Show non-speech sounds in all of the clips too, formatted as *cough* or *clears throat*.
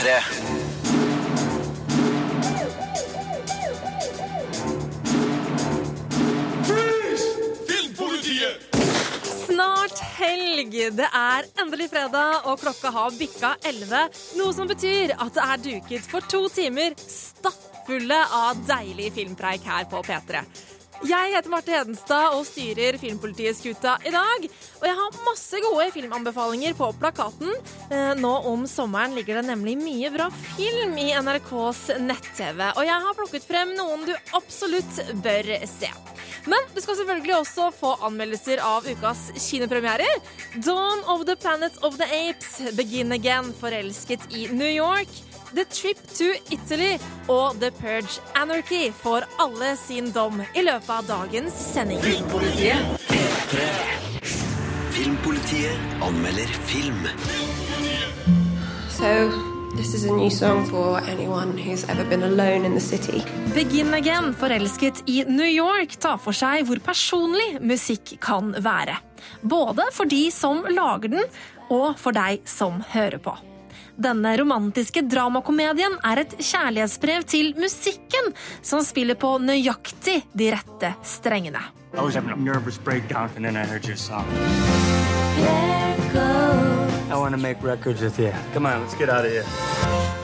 P3. Snart helg. Det er endelig fredag, og klokka har bikka 11. Noe som betyr at det er duket for to timer stappfulle av deilig filmpreik her på P3. Jeg heter Marte Hedenstad og styrer Filmpolitiskuta i dag. Og jeg har masse gode filmanbefalinger på plakaten. Eh, Nå om sommeren ligger det nemlig mye bra film i NRKs nett-TV. Og jeg har plukket frem noen du absolutt bør se. Men du skal selvfølgelig også få anmeldelser av ukas kinopremierer. Dawn of the Planet of the Apes, Begin Again, Forelsket i New York. The Trip to Italy og The Purge Anarchy får alle sin dom i løpet av dagens sending. Filmpolitiet anmelder film. So, this is a new song for anyone who's ever been alone in the city. Begin Again, Forelsket i New York, tar for seg hvor personlig musikk kan være. Både for de som lager den, og for deg som hører på. Denne romantiske dramakomedien er et kjærlighetsbrev til musikken, som spiller på nøyaktig de rette strengene. I was having a nervous breakdown, and then I heard your song. I want to make records with you. Come on, let's get out of here.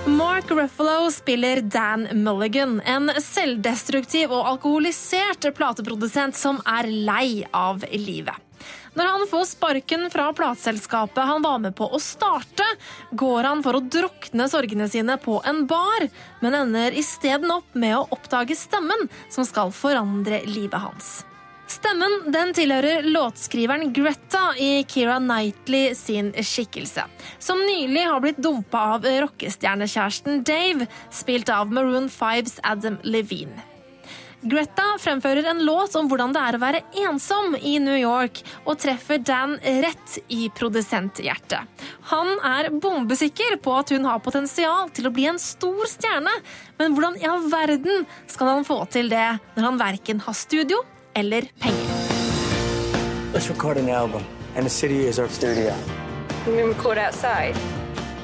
Mark Ruffalo spiller Dan Mulligan, en selvdestruktiv og alkoholisert plateprodusent som er lei av livet. Når han får sparken fra plateselskapet han var med på å starte, går han for å drukne sorgene sine på en bar, men ender isteden opp med å oppdage stemmen som skal forandre livet hans. Stemmen den tilhører låtskriveren Greta i Keira Knightley sin skikkelse, som nylig har blitt dumpa av rockestjernekjæresten Dave, spilt av Maroon 5s Adam Levine. Greta fremfører en låt om hvordan det er å være ensom i New York, og treffer Dan rett i produsenthjertet. Han er bombesikker på at hun har potensial til å bli en stor stjerne, men hvordan i all verden skal han få til det når han verken har studio eller penger? Let's record an album, and the city is our studio. We can record outside.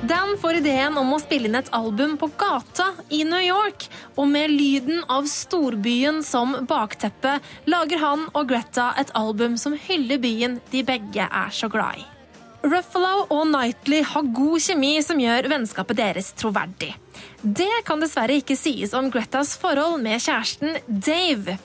Dan får ideen om å spille inn et album på gata i New York, og med lyden av storbyen som bakteppe lager han og Greta et album som hyller byen de begge er så glad i. Ruffalo og Knightley har god kjemi som gjør vennskapet deres troverdig. Det kan dessverre ikke sies om Gretas forhold med kjæresten Dave.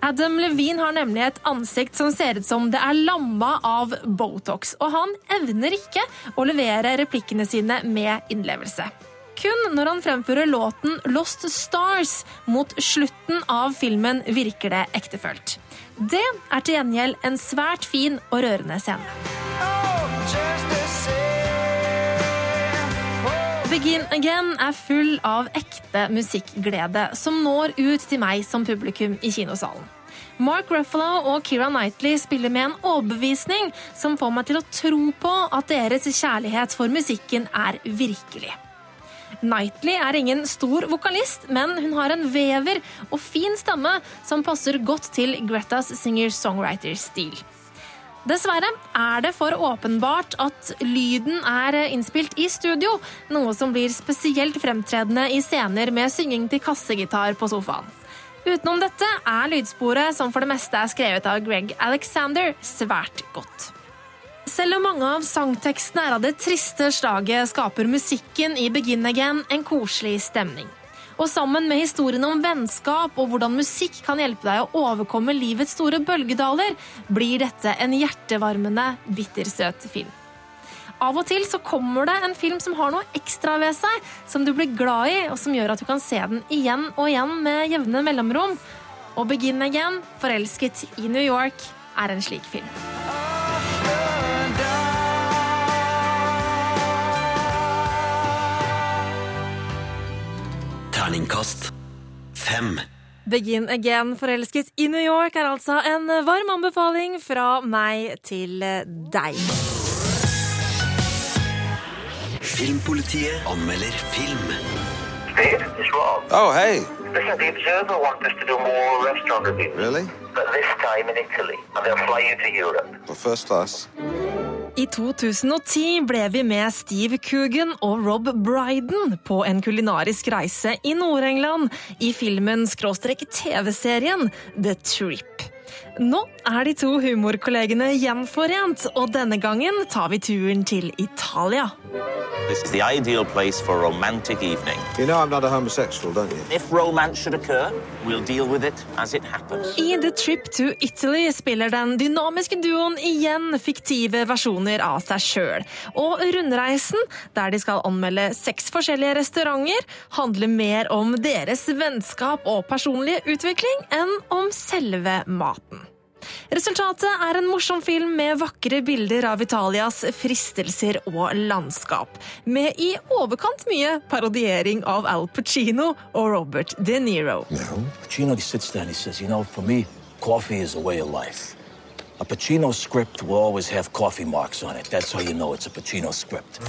Adam Levine har nemlig et ansikt som ser ut som det er lamma av Botox, og han evner ikke å levere replikkene sine med innlevelse. Kun når han fremfører låten Lost Stars mot slutten av filmen virker det ektefølt. Det er til gjengjeld en svært fin og rørende scene. Begin Again er full av ekte musikkglede som når ut til meg som publikum i kinosalen. Mark Ruffalo og Keira Knightley spiller med en overbevisning som får meg til å tro på at deres kjærlighet for musikken er virkelig. Knightley er ingen stor vokalist, men hun har en vever og fin stemme som passer godt til Gretas singer-songwriter-stil. Dessverre er det for åpenbart at lyden er innspilt i studio, noe som blir spesielt fremtredende i scener med synging til kassegitar på sofaen. Utenom dette er lydsporet, som for det meste er skrevet av Greg Alexander, svært godt. Selv om mange av sangtekstene er av det triste slaget, skaper musikken i Begin Again en koselig stemning. Og sammen med historien om vennskap og hvordan musikk kan hjelpe deg å overkomme livets store bølgedaler, blir dette en hjertevarmende, bittersøt film. Av og til så kommer det en film som har noe ekstra ved seg, som du blir glad i, og som gjør at du kan se den igjen og igjen med jevne mellomrom. Og Begin Again, Forelsket i New York, er en slik film. Terningkast fem. Begin Again, Forelsket i New York er altså en varm anbefaling fra meg til deg. Filmpolitiet anmelder film. Steve, it's Rob. Oh, hey. Listen, the Observer want us to do more restaurant reviews. Really? But this time in Italy. And they'll fly you to Europe. For first class. I 2010 ble vi med Steve Coogan og Rob Bryden på en kulinarisk reise i Nord-England i filmen skråstrek TV-serien The Trip. Nå er de to humorkollegene gjenforent, og denne gangen tar vi turen til Italia. This is the ideal place for a romantic evening. You know I'm not a homosexual, don't you? If romance should occur, we'll deal with it as it happens. I The Trip to Italy spiller den dynamiske duoen igjen fiktive versjoner av seg sjøl. Og rundreisen, der de skal anmelde seks forskjellige restauranter, handler mer om deres vennskap og personlige utvikling enn om selve maten. Resultatet er en morsom film med vakre bilder av Italias fristelser og landskap. Med i overkant mye parodiering av Al Pacino og Robert De Niro. Pacino sits there and he says, You know, for me, coffee is a way of life. A Pacino script will always have coffee marks on it. That's how you know it's a Pacino script.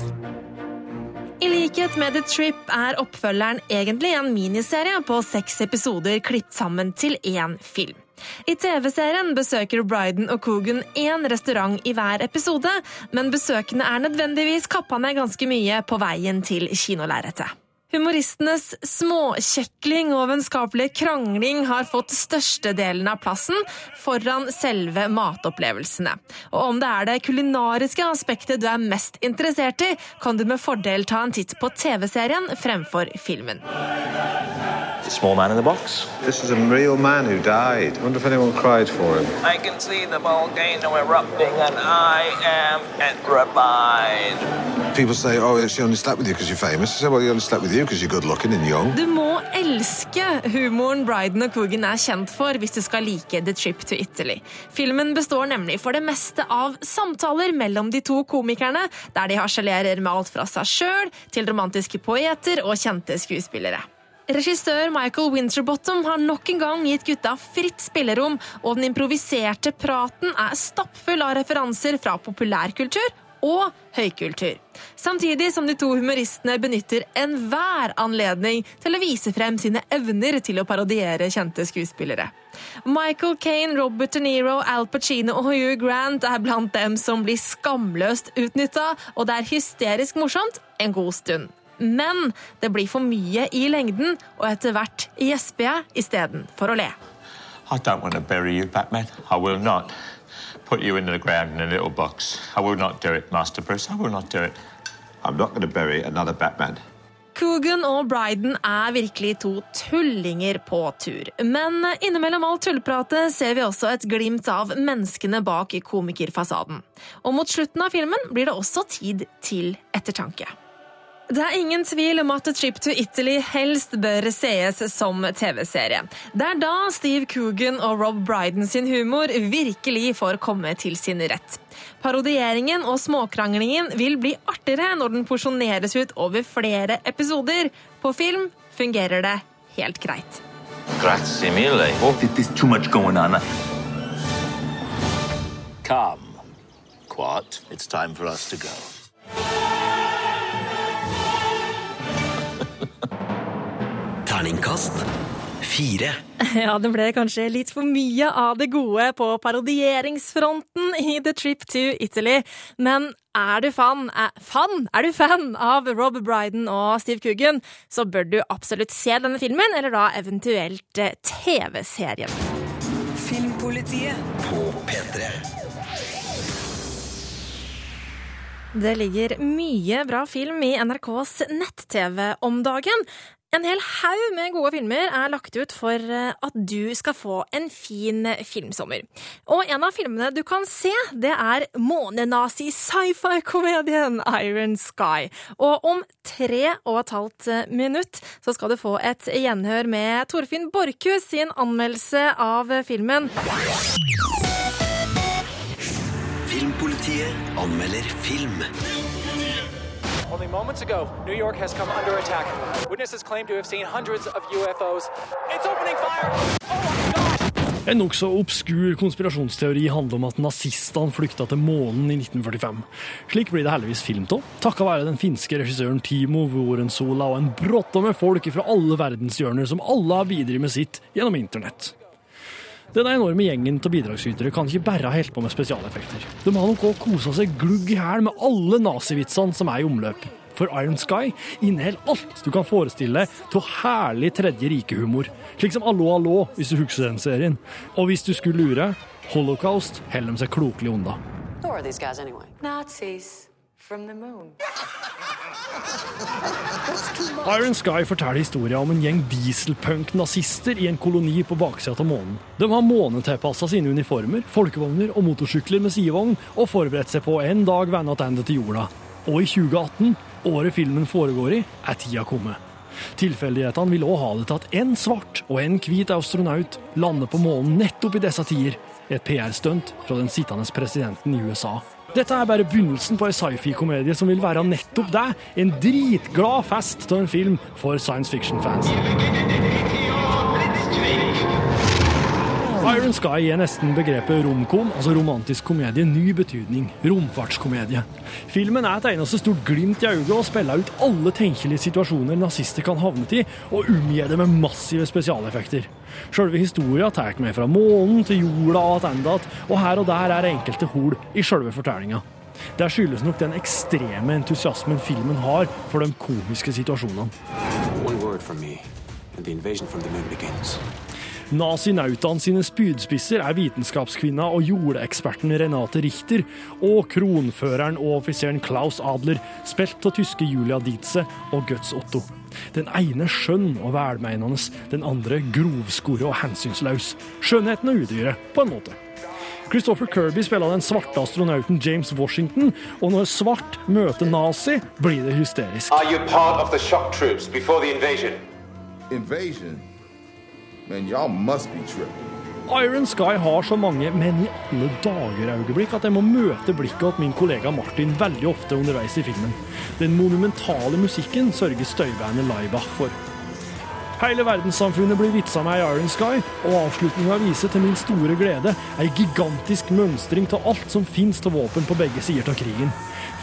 I likhet med The Trip er oppfølgeren egentlig en miniserie på seks episoder klippet sammen til én film. I TV-serien besøker Bryden og Coogan én restaurant i hver episode, men besøkene er nødvendigvis kappa ned ganske mye på veien til kinolerretet. Humoristenes småkjekling og vennskapelige krangling har fått størstedelen av plassen foran selve matopplevelsene. Og om det er det kulinariske aspektet du er mest interessert i, kan du med fordel ta en titt på TV-serien fremfor filmen. Small man in the box. This is a real man who died. I wonder if anyone cried for him. I can see the volcano erupting and I am petrified. People say, oh, she only slept with you because you're famous. I say, well, you only slept with you Du må elske humoren Bryden og Coogan er kjent for hvis du skal like The Trip to Italy. Filmen består nemlig for det meste av samtaler mellom de to komikerne, der de harselerer med alt fra seg sjøl til romantiske poeter og kjente skuespillere. Regissør Michael Winterbottom har nok en gang gitt gutta fritt spillerom, og den improviserte praten er stappfull av referanser fra populærkultur og høykultur. Samtidig som de to humoristene benytter enhver anledning til å vise frem sine evner til å parodiere kjente skuespillere. Michael Caine, Robert De Niro, Al Pacino og Hugh Grant er blant dem som blir skamløst utnytta, og det er hysterisk morsomt en god stund. Men det blir for mye i lengden, og etter hvert gjesper jeg istedenfor å le. I don't want to bury you, Batman. I will not put you in the ground in a little box. I will not do it, Master Bruce. I will not do it. I'm not going to bury another Batman. Coogan og Bryden er virkelig to tullinger på tur. Men innimellom all tullpratet ser vi også et glimt av menneskene bak komikerfasaden. Og mot slutten av filmen blir det også tid til ettertanke. Det er ingen tvil om at A Trip to Italy helst bør sees som TV-serie. Det er da Steve Coogan og Rob Bryden sin humor virkelig får komme til sin rett. Parodieringen og småkranglingen vil bli artigere når den porsjoneres ut over flere episoder. På film fungerer det helt greit. Grazie mille. Oh, there's too much going on. Come. Quart. it's time for us to go. Terningkast fire. *laughs* Ja, det ble kanskje litt for mye av det gode på parodieringsfronten i The Trip to Italy. Men er du fan, er, fan, er du fan av Rob Bryden og Steve Coogan, så bør du absolutt se denne filmen, eller da eventuelt eh, TV-serien. Filmpolitiet på P3. Det ligger mye bra film i NRKs nett-TV om dagen. En hel haug med gode filmer er lagt ut for eh, at du skal få en fin filmsommer. Og en av filmene du kan se, det er månenazi-sci-fi-komedien Iron Sky. Og om tre og et halvt minutt så skal du få et gjenhør med Torfinn Borchhus sin anmeldelse av filmen. Filmpolitiet anmelder film. Only moments ago, New York has come under attack. Witnesses claim to have seen hundreds of UFOs. It's opening fire! Oh my God! En nokså obskur konspirasjonsteori handler om at nazistene flykta til månen i 1945. Slik blir det heldigvis filmt òg, takka være den finske regissøren Timo Vorensola og en brotte med folk fra alle verdenshjørner som alle har bidratt med sitt gjennom internett. Denne enorme gjengen av bidragsytere kan ikke bare ha holdt på med spesialeffekter. De har nok òg kosa seg glugg i hæl med alle nazivitsene som er i omløp. For Iron Sky inneholder alt du kan forestille deg av herlig tredje rike-humor. Slik som Allo Allo, hvis du husker den serien. Og hvis du skulle lure, Holocaust holder de seg klokelig unna. Who are these guys anyway? Nazis from the moon. *laughs* Iron Sky forteller historien om en gjeng dieselpunk-nazister i en koloni på baksida av månen. De har månetilpassa sine uniformer, folkevogner og motorsykler med sidevogn, og forberedt seg på en dag vende tilbake til jorda. Og i 2018, året filmen foregår i, er tida kommet. Tilfeldighetene vil òg ha det til at en svart og en hvit astronaut lander på månen nettopp i disse tider. Et PR-stunt fra den sittende presidenten i USA. Dette er bare begynnelsen på ei sci-fi-komedie som vil være nettopp det. En dritglad fest av en film for science fiction-fans. Iron Sky gir nesten begrepet romkom, altså romantisk komedie, ny betydning. Romfartskomedie. Filmen er et eneste stort glimt i øyet og spiller ut alle tenkelige situasjoner nazister kan havne i, og omgir det med massive spesialeffekter. Selve historia tar med fra månen til jorda og tilbake, og her og der er enkelte hol i selve fortellinga. Det skyldes nok den ekstreme entusiasmen filmen har for de komiske situasjonene. One word from me, and the invasion from the. Nazinautaene sine spydspisser er vitenskapskvinna og jordeksperten Renate Richter og kronføreren og offiseren Klaus Adler, spilt av tyske Julia Dietze og Guts Otto. Den ene skjønn og velmeinende, den andre grovskore og hensynsløs. Skjønnheten og udyret, på en måte. Christopher Kirby spiller den svarte astronauten James Washington, og når svart møter nazi, blir det hysterisk. Are you part of the shock troops before the invasion? Invasion? Man, y'all must be tripping. Iron Sky har så mange men i alle dager-øyeblikk at jeg må møte blikket til min kollega Martin veldig ofte underveis i filmen. Den monumentale musikken sørger støybandet Laibach for. Hele verdenssamfunnet blir vitsa med i Iron Sky, og avslutninga viser til min store glede ei gigantisk mønstring av alt som finnes av våpen på begge sider av krigen.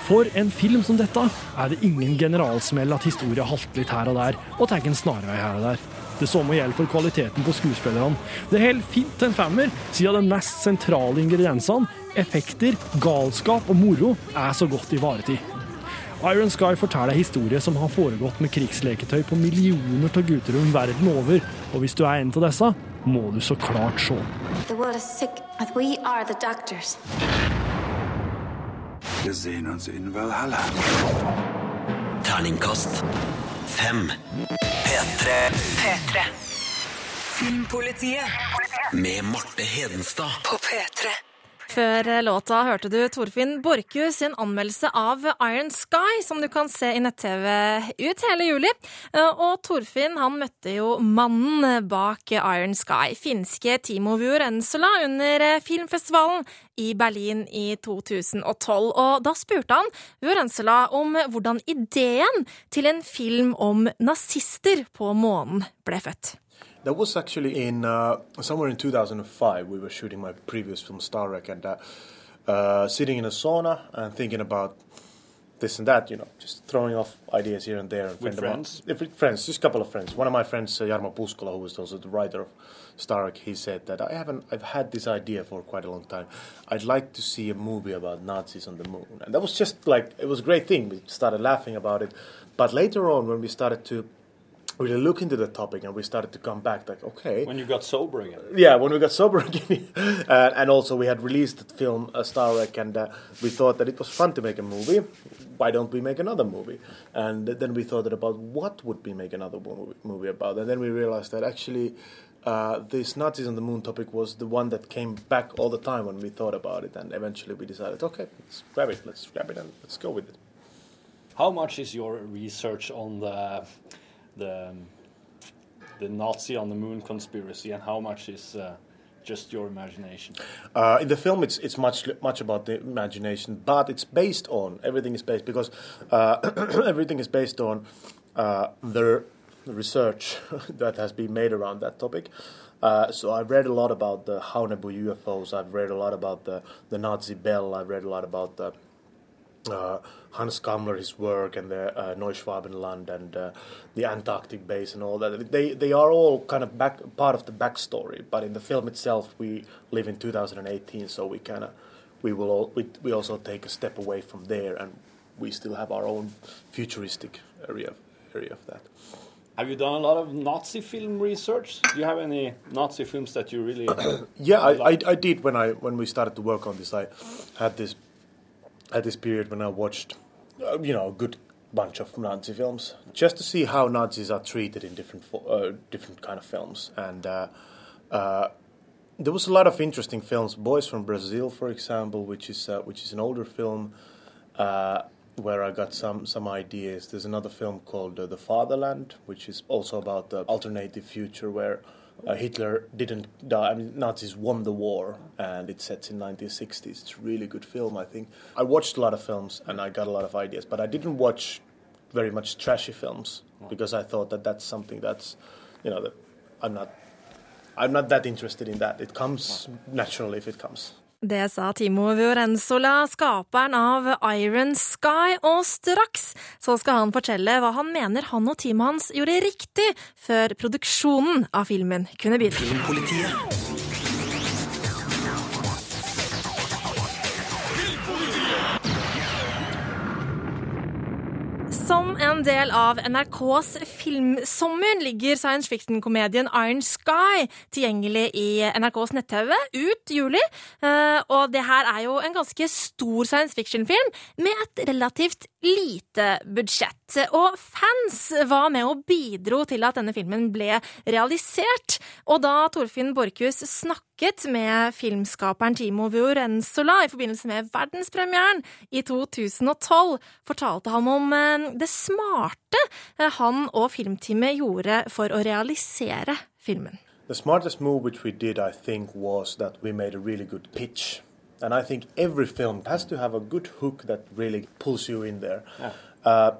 For en film som dette er det ingen generalsmell at historia halter litt her og der, og tar en snarvei her og der. Det samme gjelder for kvaliteten på skuespillerne. Det holder fint en femmer, siden de mest sentrale ingrediensene, effekter, galskap og moro, er så godt ivaretatt. Iron Sky forteller en historie som har foregått med krigsleketøy på millioner av gutterom verden over, og hvis du er en av disse, må du så klart se. The world is sick, and we are the doctors. Wir sehen uns in Valhalla. Terningkast fem. P3 P3. Filmpolitiet med Marte Hedenstad. på P3. Før låta hørte du Torfinn Borchhus sin anmeldelse av Iron Sky, som du kan se i nett-TV ut hele juli. Og Torfinn han møtte jo mannen bak Iron Sky, finske Timo Vuorensula, under filmfestivalen i Berlin i 2012. Og da spurte han Vuorensula om hvordan ideen til en film om nazister på månen ble født. That was actually in uh, somewhere in 2005. We were shooting my previous film Star Trek, and uh, uh, sitting in a sauna and thinking about this and that. You know, just throwing off ideas here and there. And With friend of mine- friends? Yeah, with friends, just a couple of friends. One of my friends, uh, Jarmo Puskola, who was also the writer of Star Trek, he said that I haven't. I've had this idea for quite a long time. I'd like to see a movie about Nazis on the moon, and that was just like it was a great thing. We started laughing about it, but later on, when we started to really look into the topic and we started to come back like okay. When you got sober again. yeah when we got sober again *laughs* uh, and also we had released the film uh, Star Trek and uh, we thought that it was fun to make a movie. Why don't we make another movie? And then we thought about what would we make another movie, movie about? And then we realized that actually uh, this Nazis on the Moon topic was the one that came back all the time when we thought about it. And eventually we decided okay let's grab it let's grab it and let's go with it. How much is your research on the the um, the Nazi on the moon conspiracy, and how much is uh, just your imagination? Uh, in the film, it's it's much much about the imagination, but it's based on everything is based because uh, *clears throat* everything is based on uh, the research *laughs* that has been made around that topic. Uh, so I've read a lot about the Haunebu UFOs. I've read a lot about the the Nazi Bell. I've read a lot about the uh, Hans Kammler, his work, and the uh, Neuschwabenland and uh, the Antarctic base and all that. They they are all kind of back part of the backstory. But in the film itself, we live in 2018, so we kind of we will all, we we also take a step away from there, and we still have our own futuristic area area of that. Have you done a lot of Nazi film research? Do you have any Nazi films that you really? *coughs* Yeah, I, I, I did when I when we started to work on this. I had this at this period when I watched, uh, you know, a good bunch of Nazi films just to see how Nazis are treated in different fo- uh, different kind of films, and uh, uh, there was a lot of interesting films. Boys from Brazil, for example, which is uh, which is an older film. Where I got some some ideas. There's another film called The Fatherland, which is also about the alternative future where uh, Hitler didn't die. I mean, Nazis won the war, and it sets in 1960s. It's a really good film, I think. I watched a lot of films, and I got a lot of ideas, but I didn't watch very much trashy films because I thought that that's something that's, you know, that I'm not. I'm not that interested in that. It comes naturally if it comes. Det sa Timo Viorenzola, skaperen av Iron Sky, og straks så skal han fortelle hva han mener han og teamet hans gjorde riktig før produksjonen av filmen kunne begynne. Som en del av NRKs filmsommer ligger science fiction-komedien Iron Sky tilgjengelig i NRKs nett-TV ut juli. Eh, Og det her er jo en ganske stor science fiction-film med et relativt lite budsjett. Og fans var med og bidro til at denne filmen ble realisert. Og da Torfinn Borchhus snakket med filmskaperen Timo Viorenzola i forbindelse med verdenspremieren i 2012, fortalte han om eh, det smarte eh, han og filmteamet gjorde for å realisere filmen. The smartest move which we did, I think, was that we made a really good pitch. And I think every film has to have a good hook that really pulls you in there. Uh,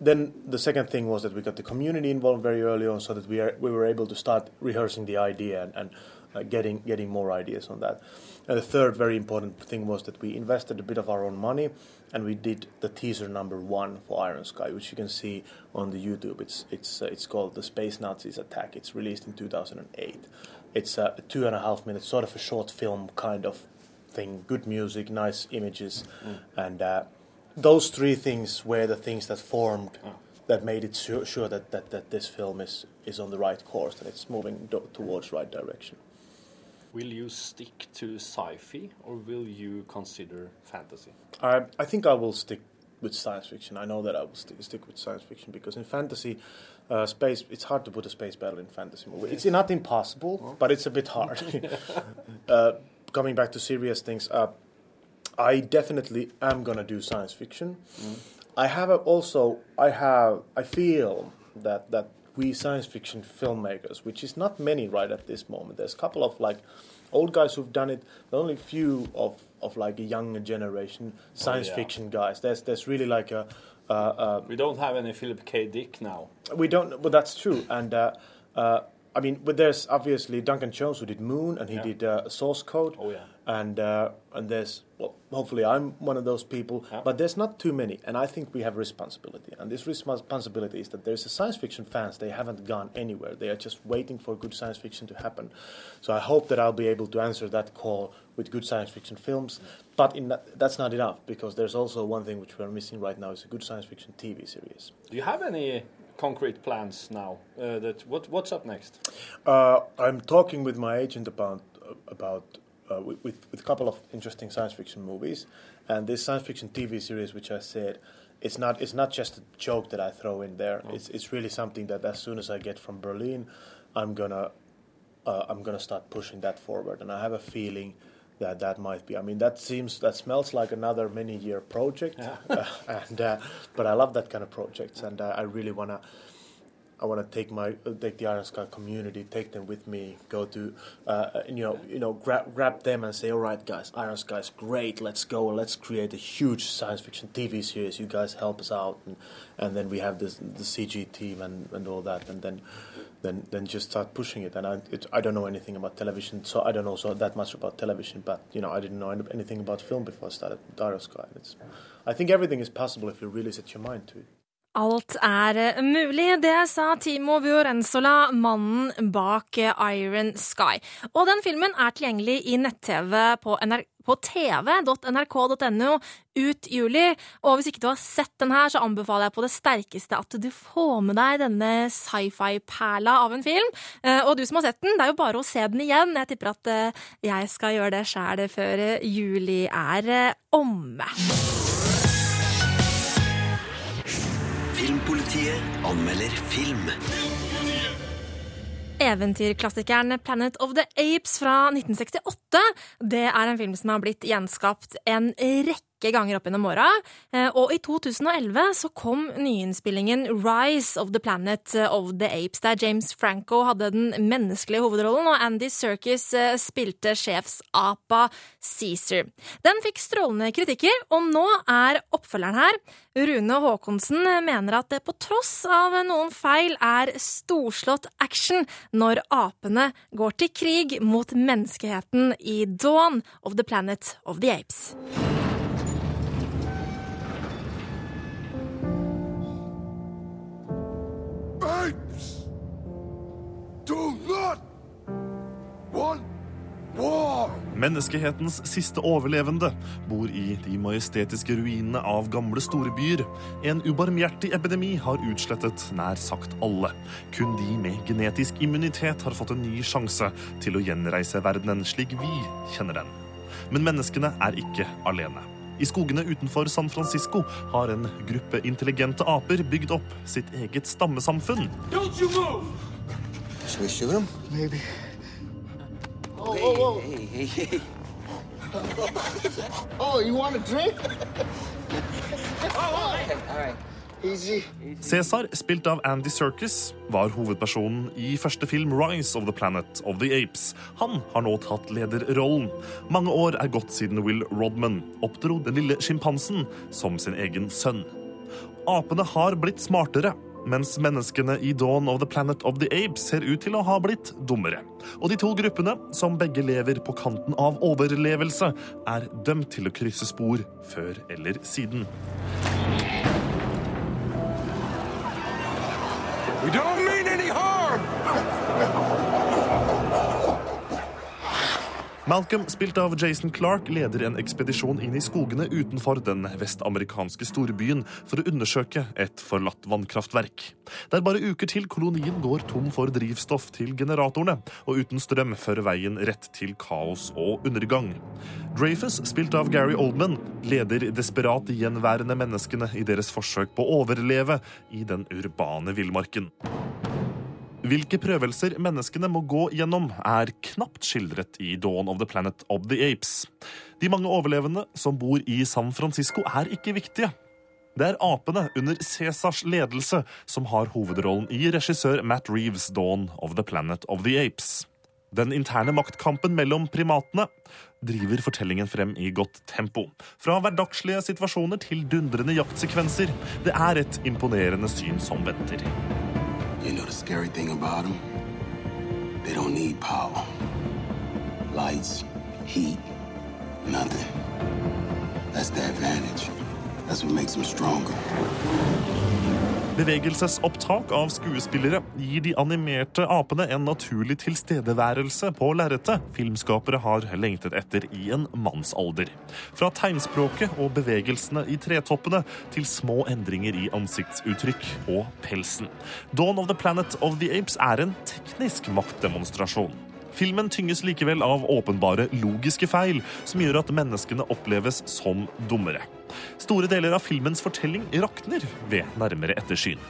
then the second thing was that we got the community involved very early on, so that we are, we were able to start rehearsing the idea and, and uh, getting getting more ideas on that. And the third very important thing was that we invested a bit of our own money, and we did the teaser number one for Iron Sky, which you can see on the YouTube. It's it's uh, it's called the Space Nazis Attack. It's released in 2008. It's a two and a half minute, sort of a short film kind of thing. Good music, nice images, and uh, those three things were the things that formed that made it sure, sure that, that, that this film is, is on the right course and it's moving do- towards the right direction. Will you stick to sci-fi or will you consider fantasy? I, I think I will stick with science fiction. I know that I will st- stick with science fiction because in fantasy, uh, space it's hard to put a space battle in fantasy movie. It's not impossible, but it's a bit hard. *laughs* uh, coming back to serious things, uh, I definitely am gonna do science fiction. I have a, also I have I feel that that we science fiction filmmakers, which is not many right at this moment. There's a couple of like old guys who've done it. Are only few of of like a younger generation science yeah. fiction guys. There's there's really like a. Uh, uh, We don't have any Philip K. Dick now. we don't, but that's true. And uh, uh, I mean, but there's obviously Duncan Jones who did Moon, and he Yeah. did uh, Source Code. Oh, yeah. And uh, and there's well, hopefully I'm one of those people, but there's not too many, and I think we have responsibility. And this responsibility is that there's a science fiction fans. They haven't gone anywhere. They are just waiting for good science fiction to happen. So I hope that I'll be able to answer that call with good science fiction films. But in that, that's not enough because there's also one thing which we're missing right now is a good science fiction TV series. Do you have any concrete plans now? Uh, that what what's up next? Uh, I'm talking with my agent about about uh, with, with with a couple of interesting science fiction movies, and this science fiction TV series, which I said, it's not it's not just a joke that I throw in there. It's it's really something that as soon as I get from Berlin, I'm gonna uh, I'm gonna start pushing that forward, and I have a feeling. That, that might be. I mean, that seems that smells like another many-year project, uh, *laughs* and uh, but I love that kind of projects, and uh, I really wanna I want to take my take the Iron Sky community, take them with me, go to uh, you know you know grab grab them and say, all right, guys, Iron Sky's great. Let's go. Let's create a huge science fiction TV series. You guys help us out, and, and then we have this the CG team and, and all that, and then then then just start pushing it. And I it, I don't know anything about television, so I don't know so that much about television. But you know I didn't know anything about film before I started Iron Sky. It's, I think everything is possible if you really set your mind to it. Alt er eh, mulig, det sa Timo Viorenzola, mannen bak eh, Iron Sky. Og den filmen er tilgjengelig i nett-TV på, på tv.nrk.no ut juli. Og hvis ikke du har sett den her, så anbefaler jeg på det sterkeste at du får med deg denne sci-fi-perla av en film. Eh, og du som har sett den, det er jo bare å se den igjen. Jeg tipper at jeg skal gjøre det sjæl før juli er omme. Filmpolitiet anmelder film. Eventyrklassikeren Planet of the Apes fra 1968 det er en film som har blitt gjenskapt en rekke ganger opp gjennom åra. Og i 2011 så kom nyinnspillingen Rise of the Planet of the Apes, der James Franco hadde den menneskelige hovedrollen, og Andy Serkis spilte sjefsapa Cæsar. Den fikk strålende kritikker, og nå er oppfølgeren her. Rune Haakonsen mener at det på tross av noen feil er storslått action når apene går til krig mot menneskeheten i Dawn of the Planet of the Apes. Apes do not want war. Menneskehetens siste overlevende bor i de majestetiske ruinene av gamle storbyer. En ubarmhjertig epidemi har utslettet nær sagt alle. Kun de med genetisk immunitet har fått en ny sjanse til å gjenreise verdenen slik vi kjenner den. Men menneskene er ikke alene. I skogene utenfor San Francisco har en gruppe intelligente aper bygd opp sitt eget stammesamfunn. Don't you move! Should we shoot him? Maybe. Oh. Hey, hey, hey. oh, you want a drink? oh, okay. All right. Cæsar, spilt av Andy Serkis, var hovedpersonen i første film Rise of the Planet of the Apes. Han har nå tatt lederrollen. Mange år er gått siden Will Rodman oppdro den lille sjimpansen som sin egen sønn. Apene har blitt smartere, mens menneskene i Dawn of the Planet of the Apes ser ut til å ha blitt dummere. Og de to gruppene, som begge lever på kanten av overlevelse, er dømt til å krysse spor før eller siden. We don't mean any harm! Malcolm, spilt av Jason Clark, leder en ekspedisjon inn i skogene utenfor den vestamerikanske storbyen for å undersøke et forlatt vannkraftverk. Det er bare uker til kolonien går tom for drivstoff til generatorene, og uten strøm fører veien rett til kaos og undergang. Dreyfus, spilt av Gary Oldman, leder desperat gjenværende menneskene i deres forsøk på å overleve i den urbane villmarken. Hvilke prøvelser menneskene må gå gjennom, er knapt skildret i Dawn of the Planet of the Apes. De mange overlevende som bor i San Francisco, er ikke viktige. Det er apene under Cæsars ledelse som har hovedrollen i regissør Matt Reeves' Dawn of the Planet of the Apes. Den interne maktkampen mellom primatene driver fortellingen frem i godt tempo. Fra hverdagslige situasjoner til dundrende jaktsekvenser. Det er et imponerende syn som venter. You know the scary thing about them? They don't need power. Lights, heat, nothing. That's the advantage. That's what makes them stronger. Bevegelsesopptak av skuespillere gir de animerte apene en naturlig tilstedeværelse på lerretet filmskapere har lengtet etter i en mannsalder. Fra tegnspråket og bevegelsene i tretoppene til små endringer i ansiktsuttrykk og pelsen. Dawn of the Planet of the Apes er en teknisk maktdemonstrasjon. Filmen tynges likevel av åpenbare logiske feil, som gjør at menneskene oppleves som dummere. Store deler av filmens fortelling rakner ved nærmere ettersyn.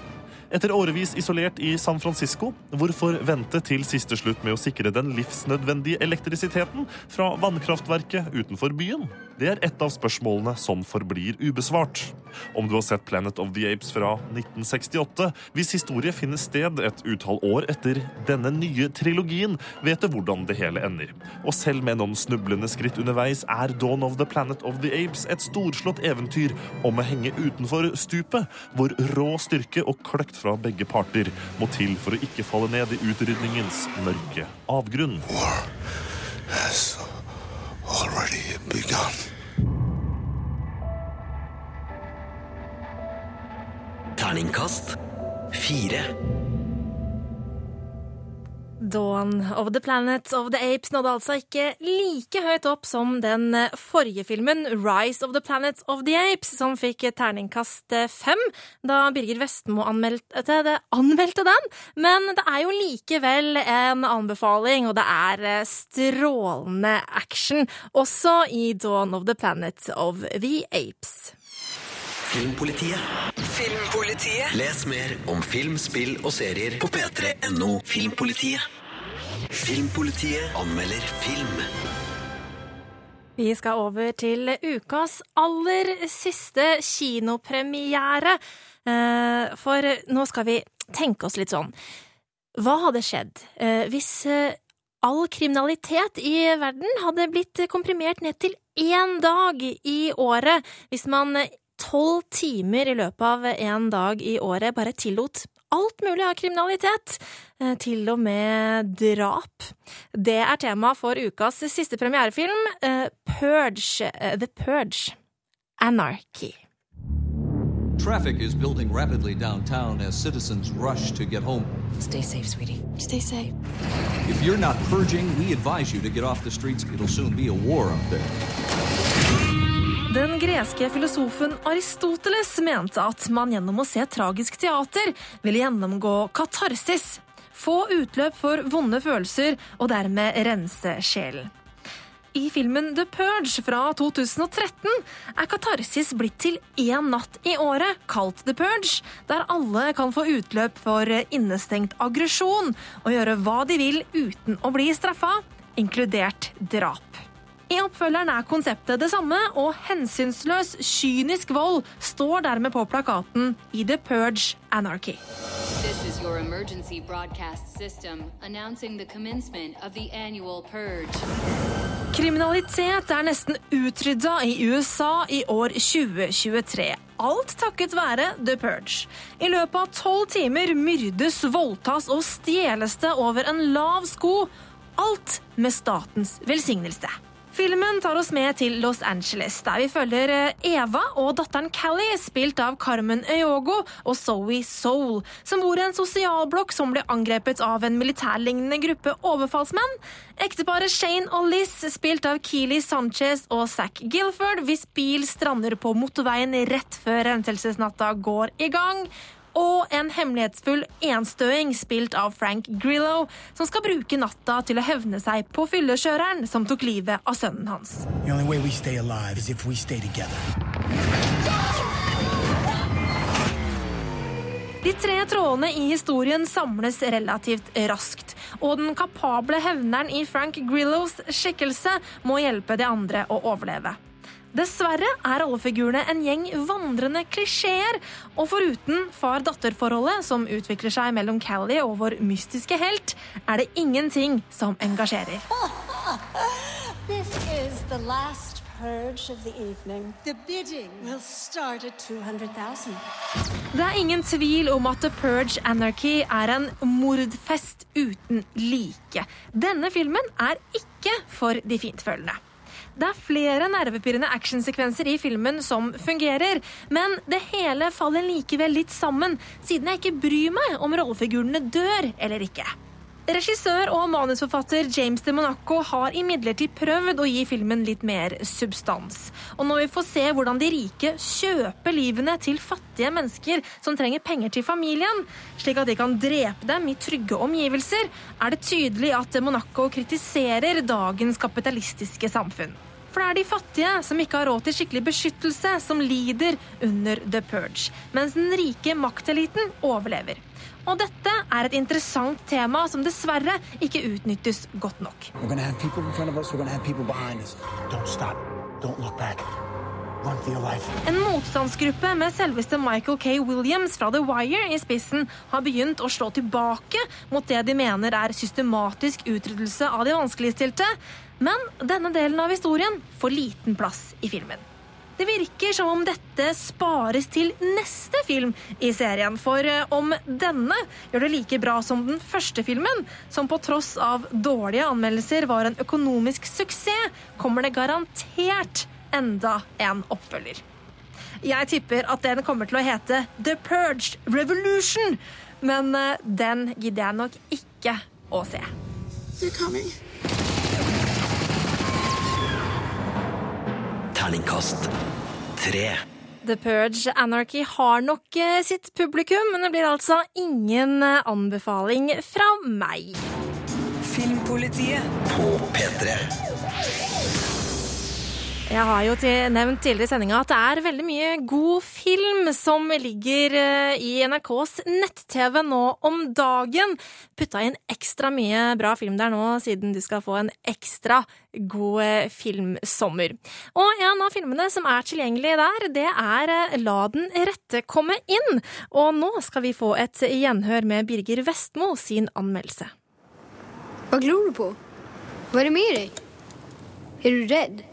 Etter årevis isolert i San Francisco, hvorfor vente til siste slutt med å sikre den livsnødvendige elektrisiteten fra vannkraftverket utenfor byen? Det er et av spørsmålene som forblir ubesvart. Om du har sett Planet of the Apes fra 1968, hvis historie finner sted et utall år etter denne nye trilogien, vet du hvordan det hele ender. Og selv med noen snublende skritt underveis er Dawn of the Planet of the Apes et storslått eventyr om å henge utenfor stupet, hvor rå styrke og kløkt fra begge parter må til for å ikke falle ned i utrydningens mørke avgrunn. War has already begun. Terningkast fire. Dawn of the Planet of the Apes nådde altså ikke like høyt opp som den forrige filmen, Rise of the Planet of the Apes, som fikk terningkast fem da Birger Vestmo anmeldte, det, anmeldte den. Men det er jo likevel en anbefaling, og det er strålende action også i Dawn of the Planet of the Apes. Filmpolitiet. Filmpolitiet. Les mer om film, spill og serier på p3.no Filmpolitiet. Filmpolitiet anmelder film. Vi skal over til ukas aller siste kinopremiere. Eh, For nå skal vi tenke oss litt sånn. Hva hadde skjedd eh, hvis eh, all kriminalitet i verden hadde blitt komprimert ned til én dag i året? Hvis man tolv timer i løpet av en dag i året bare tillot alt mulig av kriminalitet, eh, til og med drap. Det er tema for ukas siste premierefilm, eh, Purge, eh, The Purge. Anarchy. Traffic is building rapidly downtown as citizens rush to get home. Stay safe, sweetie. Stay safe. If you're not purging, we advise you to get off the streets. It'll soon be a war up there. Den greske filosofen Aristoteles mente at man gjennom å se tragisk teater ville gjennomgå katarsis, få utløp for vonde følelser og dermed rense sjelen. I filmen The Purge fra 2013 er katarsis blitt til én natt i året, kalt The Purge, der alle kan få utløp for innestengt aggresjon og gjøre hva de vil uten å bli straffa, inkludert drap. I oppfølgeren er konseptet det samme, og hensynsløs, kynisk vold står dermed på plakaten i The Purge Anarchy. This is your emergency broadcast system announcing the commencement of the annual purge. Kriminalitet er nesten utrydda i USA i år 2023. Alt takket være The Purge. I løpet av tolv timer myrdes, voldtas og stjeles det over en lav sko. Alt med statens velsignelse. Filmen tar oss med til Los Angeles, der vi følger eh, Eva og datteren Callie, spilt av Carmen Eogo og Zoe Soul, som bor i en sosialblokk som ble angrepet av en militærlignende gruppe overfallsmenn. Ekteparet Shane og Liz, spilt av Keeley Sanchez og Zack Gilford, hvis bil strander på motorveien rett før renselsesnatta går i gang og en hemmelighetsfull enstøing spilt av Frank Grillo, som skal bruke natta til å hevne seg på fyllekjøreren som tok livet av sønnen hans. De tre trådene i historien samles relativt raskt, og den kapable hevneren i Frank Grillos skikkelse må hjelpe de andre å overleve. Dessverre er alle figurene en gjeng vandrende klisjeer, og foruten far-datter-forholdet som utvikler seg mellom Callie og vår mystiske helt, er det ingenting som engasjerer. *laughs* This is the last purge of the evening. The bidding will start at 200,000. Det er ingen tvil om at The Purge Anarchy er en mordfest uten like. Denne filmen er ikke for de fintfølende. Det er flere nervepirrende actionsekvenser i filmen som fungerer, men det hele faller likevel litt sammen, siden jeg ikke bryr meg om rollefigurene dør eller ikke. Regissør og manusforfatter James de Monaco har imidlertid prøvd å gi filmen litt mer substans. Og når vi får se hvordan de rike kjøper livene til fattige mennesker som trenger penger til familien, slik at de kan drepe dem i trygge omgivelser, er det tydelig at de Monaco kritiserer dagens kapitalistiske samfunn. For det er de fattige som ikke har råd til skikkelig beskyttelse, som lider under The Purge, mens den rike makteliten overlever. Og dette er et interessant tema som dessverre ikke utnyttes godt nok. Don't stop. Don't look back. En motstandsgruppe med selveste Michael K. Williams fra The Wire i spissen har begynt å slå tilbake mot det de mener er systematisk utryddelse av de vanskeligstilte, men denne delen av historien får liten plass i filmen. Det virker som om dette spares til neste film i serien, for eh, om denne gjør det like bra som den første filmen, som på tross av dårlige anmeldelser var en økonomisk suksess, kommer det garantert enda en oppfølger. Jeg tipper at den kommer til å hete The Purge Revolution, men eh, den gidder jeg nok ikke å se. Terningkast tre. The Purge Anarchy har nok eh, sitt publikum, men det blir altså ingen eh, anbefaling fra meg. Filmpolitiet på P3. Jeg har jo til, nevnt tidligere i sendinga at det er veldig mye god film som ligger eh, i NRKs nett-TV nå om dagen. Putta inn ekstra mye bra film der nå, siden du skal få en ekstra god eh, filmsommer. Og en av filmene som er tilgjengelig der, det er eh, La den rette komme inn. Og nå skal vi få et gjenhør med Birger Vestmo sin anmeldelse. Hva glor du på? Hva er det med deg? Er du rädd?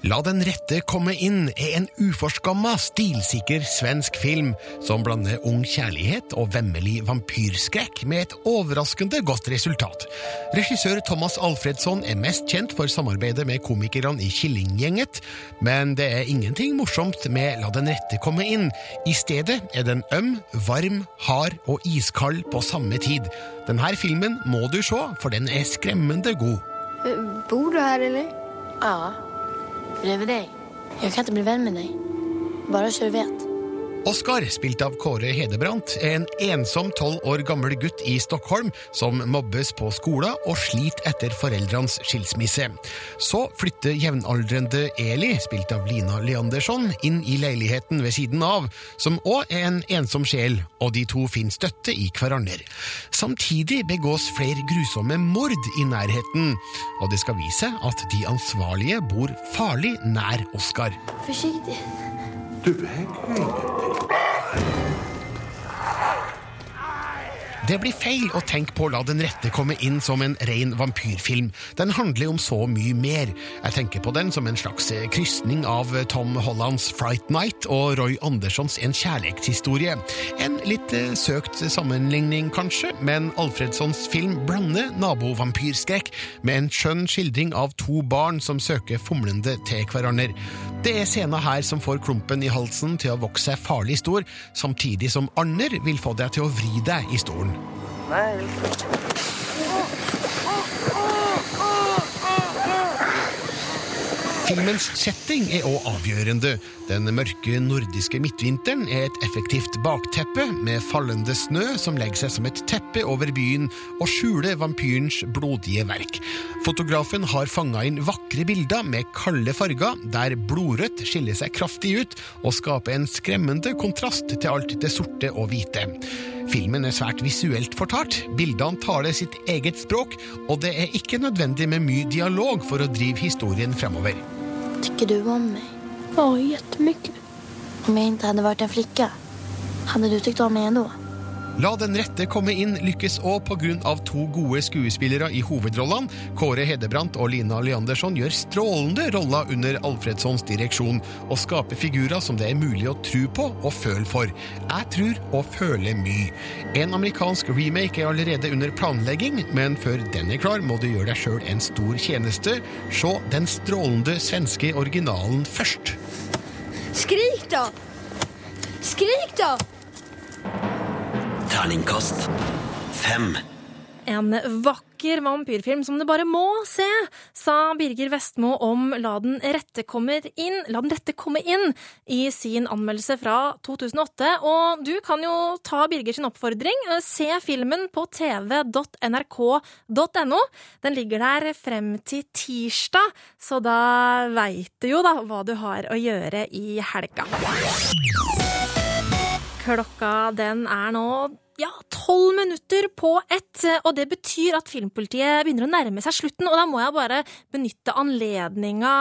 La den rette komme inn er en uforskamma, stilsikker svensk film som blander ung kjærlighet og vemmelig vampyrskrekk med et overraskende godt resultat. Regissør Thomas Alfredsson er mest kjent for samarbeidet med komikerne i Killinggjenget, men det er ingenting morsomt med La den rette komme inn. I stedet er den øm, varm, hard og iskald på samme tid. Denne filmen må du se, for den er skremmende god. Eh, Bor du her, eller? Ja, bredvid deg. Jeg kan ikke bli venn med deg. Bare så du vet. Oskar, spilt av Kåre Hedebrandt, er en ensom tolv år gammel gutt i Stockholm som mobbes på skolen og sliter etter foreldrenes skilsmisse. Så flytter jevnaldrende Eli, spilt av Lina Leandersson, inn i leiligheten ved siden av, som òg er en ensom sjel, og de to finner støtte i hverandre. Samtidig begås flere grusomme mord i nærheten, og det skal vise at de ansvarlige bor farlig nær Oskar. Försiktigt. Du äger ingenting. Det blir feil å tenke på å la den rette komme inn som en ren vampyrfilm. Den handler om så mye mer. Jeg tenker på den som en slags krysning av Tom Hollands Fright Night og Roy Anderssons En kjærlighetshistorie. En litt eh, søkt sammenligning, kanskje, men Alfredssons film blander nabovampyrskrekk med en skjønn skildring av to barn som søker fomlende til hverandre. Det er scener her som får klumpen i halsen til å vokse seg farlig stor, samtidig som andre vil få deg til å vri deg i stolen. Filmens setting er òg avgjørende. Den mørke nordiske midtvinteren er et effektivt bakteppe med fallende snø som legger seg som et teppe over byen og skjuler vampyrens blodige verk. Fotografen har fanga inn vakre bilder med kalde farger, der blodrødt skiller seg kraftig ut og skaper en skremmende kontrast til alt det sorte og hvite. Filmen er svært visuelt fortalt, bildene taler sitt eget språk, og det er ikke nødvendig med mye dialog for å drive historien fremover. Tykker du om meg? Ja, jättemycket. Om jeg ikke hadde vært en flicka, hadde du tykt om meg ändå? La den rette komme inn lykkes òg pga. to gode skuespillere i hovedrollene. Kåre Hedebrandt og Lina Leandersson gjør strålende roller under Alfredssons direksjon, og skaper figurer som det er mulig å tro på og føle for. Jeg tror og føler mye. En amerikansk remake er allerede under planlegging, men før den er klar, må du gjøre deg sjøl en stor tjeneste. Se den strålende svenske originalen først. Skrik da! Skrik då! Terningkast fem. En vakker vampyrfilm som du bare må se, sa Birger Vestmo om La den rette, kommer inn, La den rette komme inn i sin anmeldelse fra 2008. Og du kan jo ta Birger sin oppfordring. Se filmen på tv.nrk.no. Den ligger der frem til tirsdag, så da veit du jo da hva du har å gjøre i helga. Klokka den er nå ja, tolv minutter på ett, og det betyr at Filmpolitiet begynner å nærme seg slutten. Og da må jeg bare benytte anledninga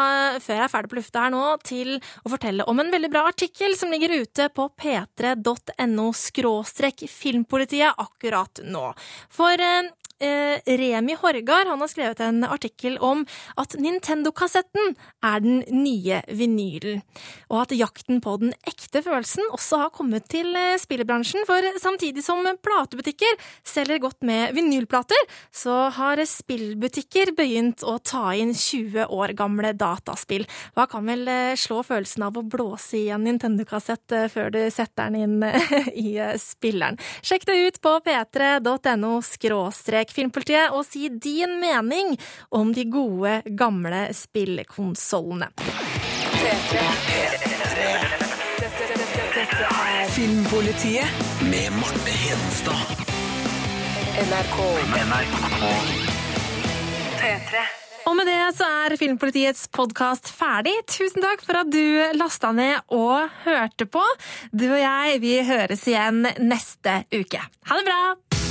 før jeg er ferdig på lufta her nå, til å fortelle om en veldig bra artikkel som ligger ute på p3.no skråstrek filmpolitiet akkurat nå. For eh, eh, Remi Horgard har skrevet en artikkel om at Nintendo-kassetten er den nye vinylen, og at jakten på den ekte følelsen også har kommet til spillebransjen. spillbransjen. For samtidig som platebutikker selger godt med vinylplater, så har spillbutikker begynt å ta inn 20 år gamle dataspill. Hva kan vel eh, slå følelsen av å blåse i en Nintendo-kassett eh, før du setter den inn eh, *laughs* i eh, spilleren? Sjekk det ut på p3.no skråstrek filmpolitiet, og si din mening om de gode, gamle spillkonsollene. Filmpolitiet med Marte Hedenstad. NRK. Og med det så er Filmpolitiets podkast ferdig. Tusen takk for at du lasta ned og hørte på. Du og jeg, vi høres igjen neste uke. Ha det bra!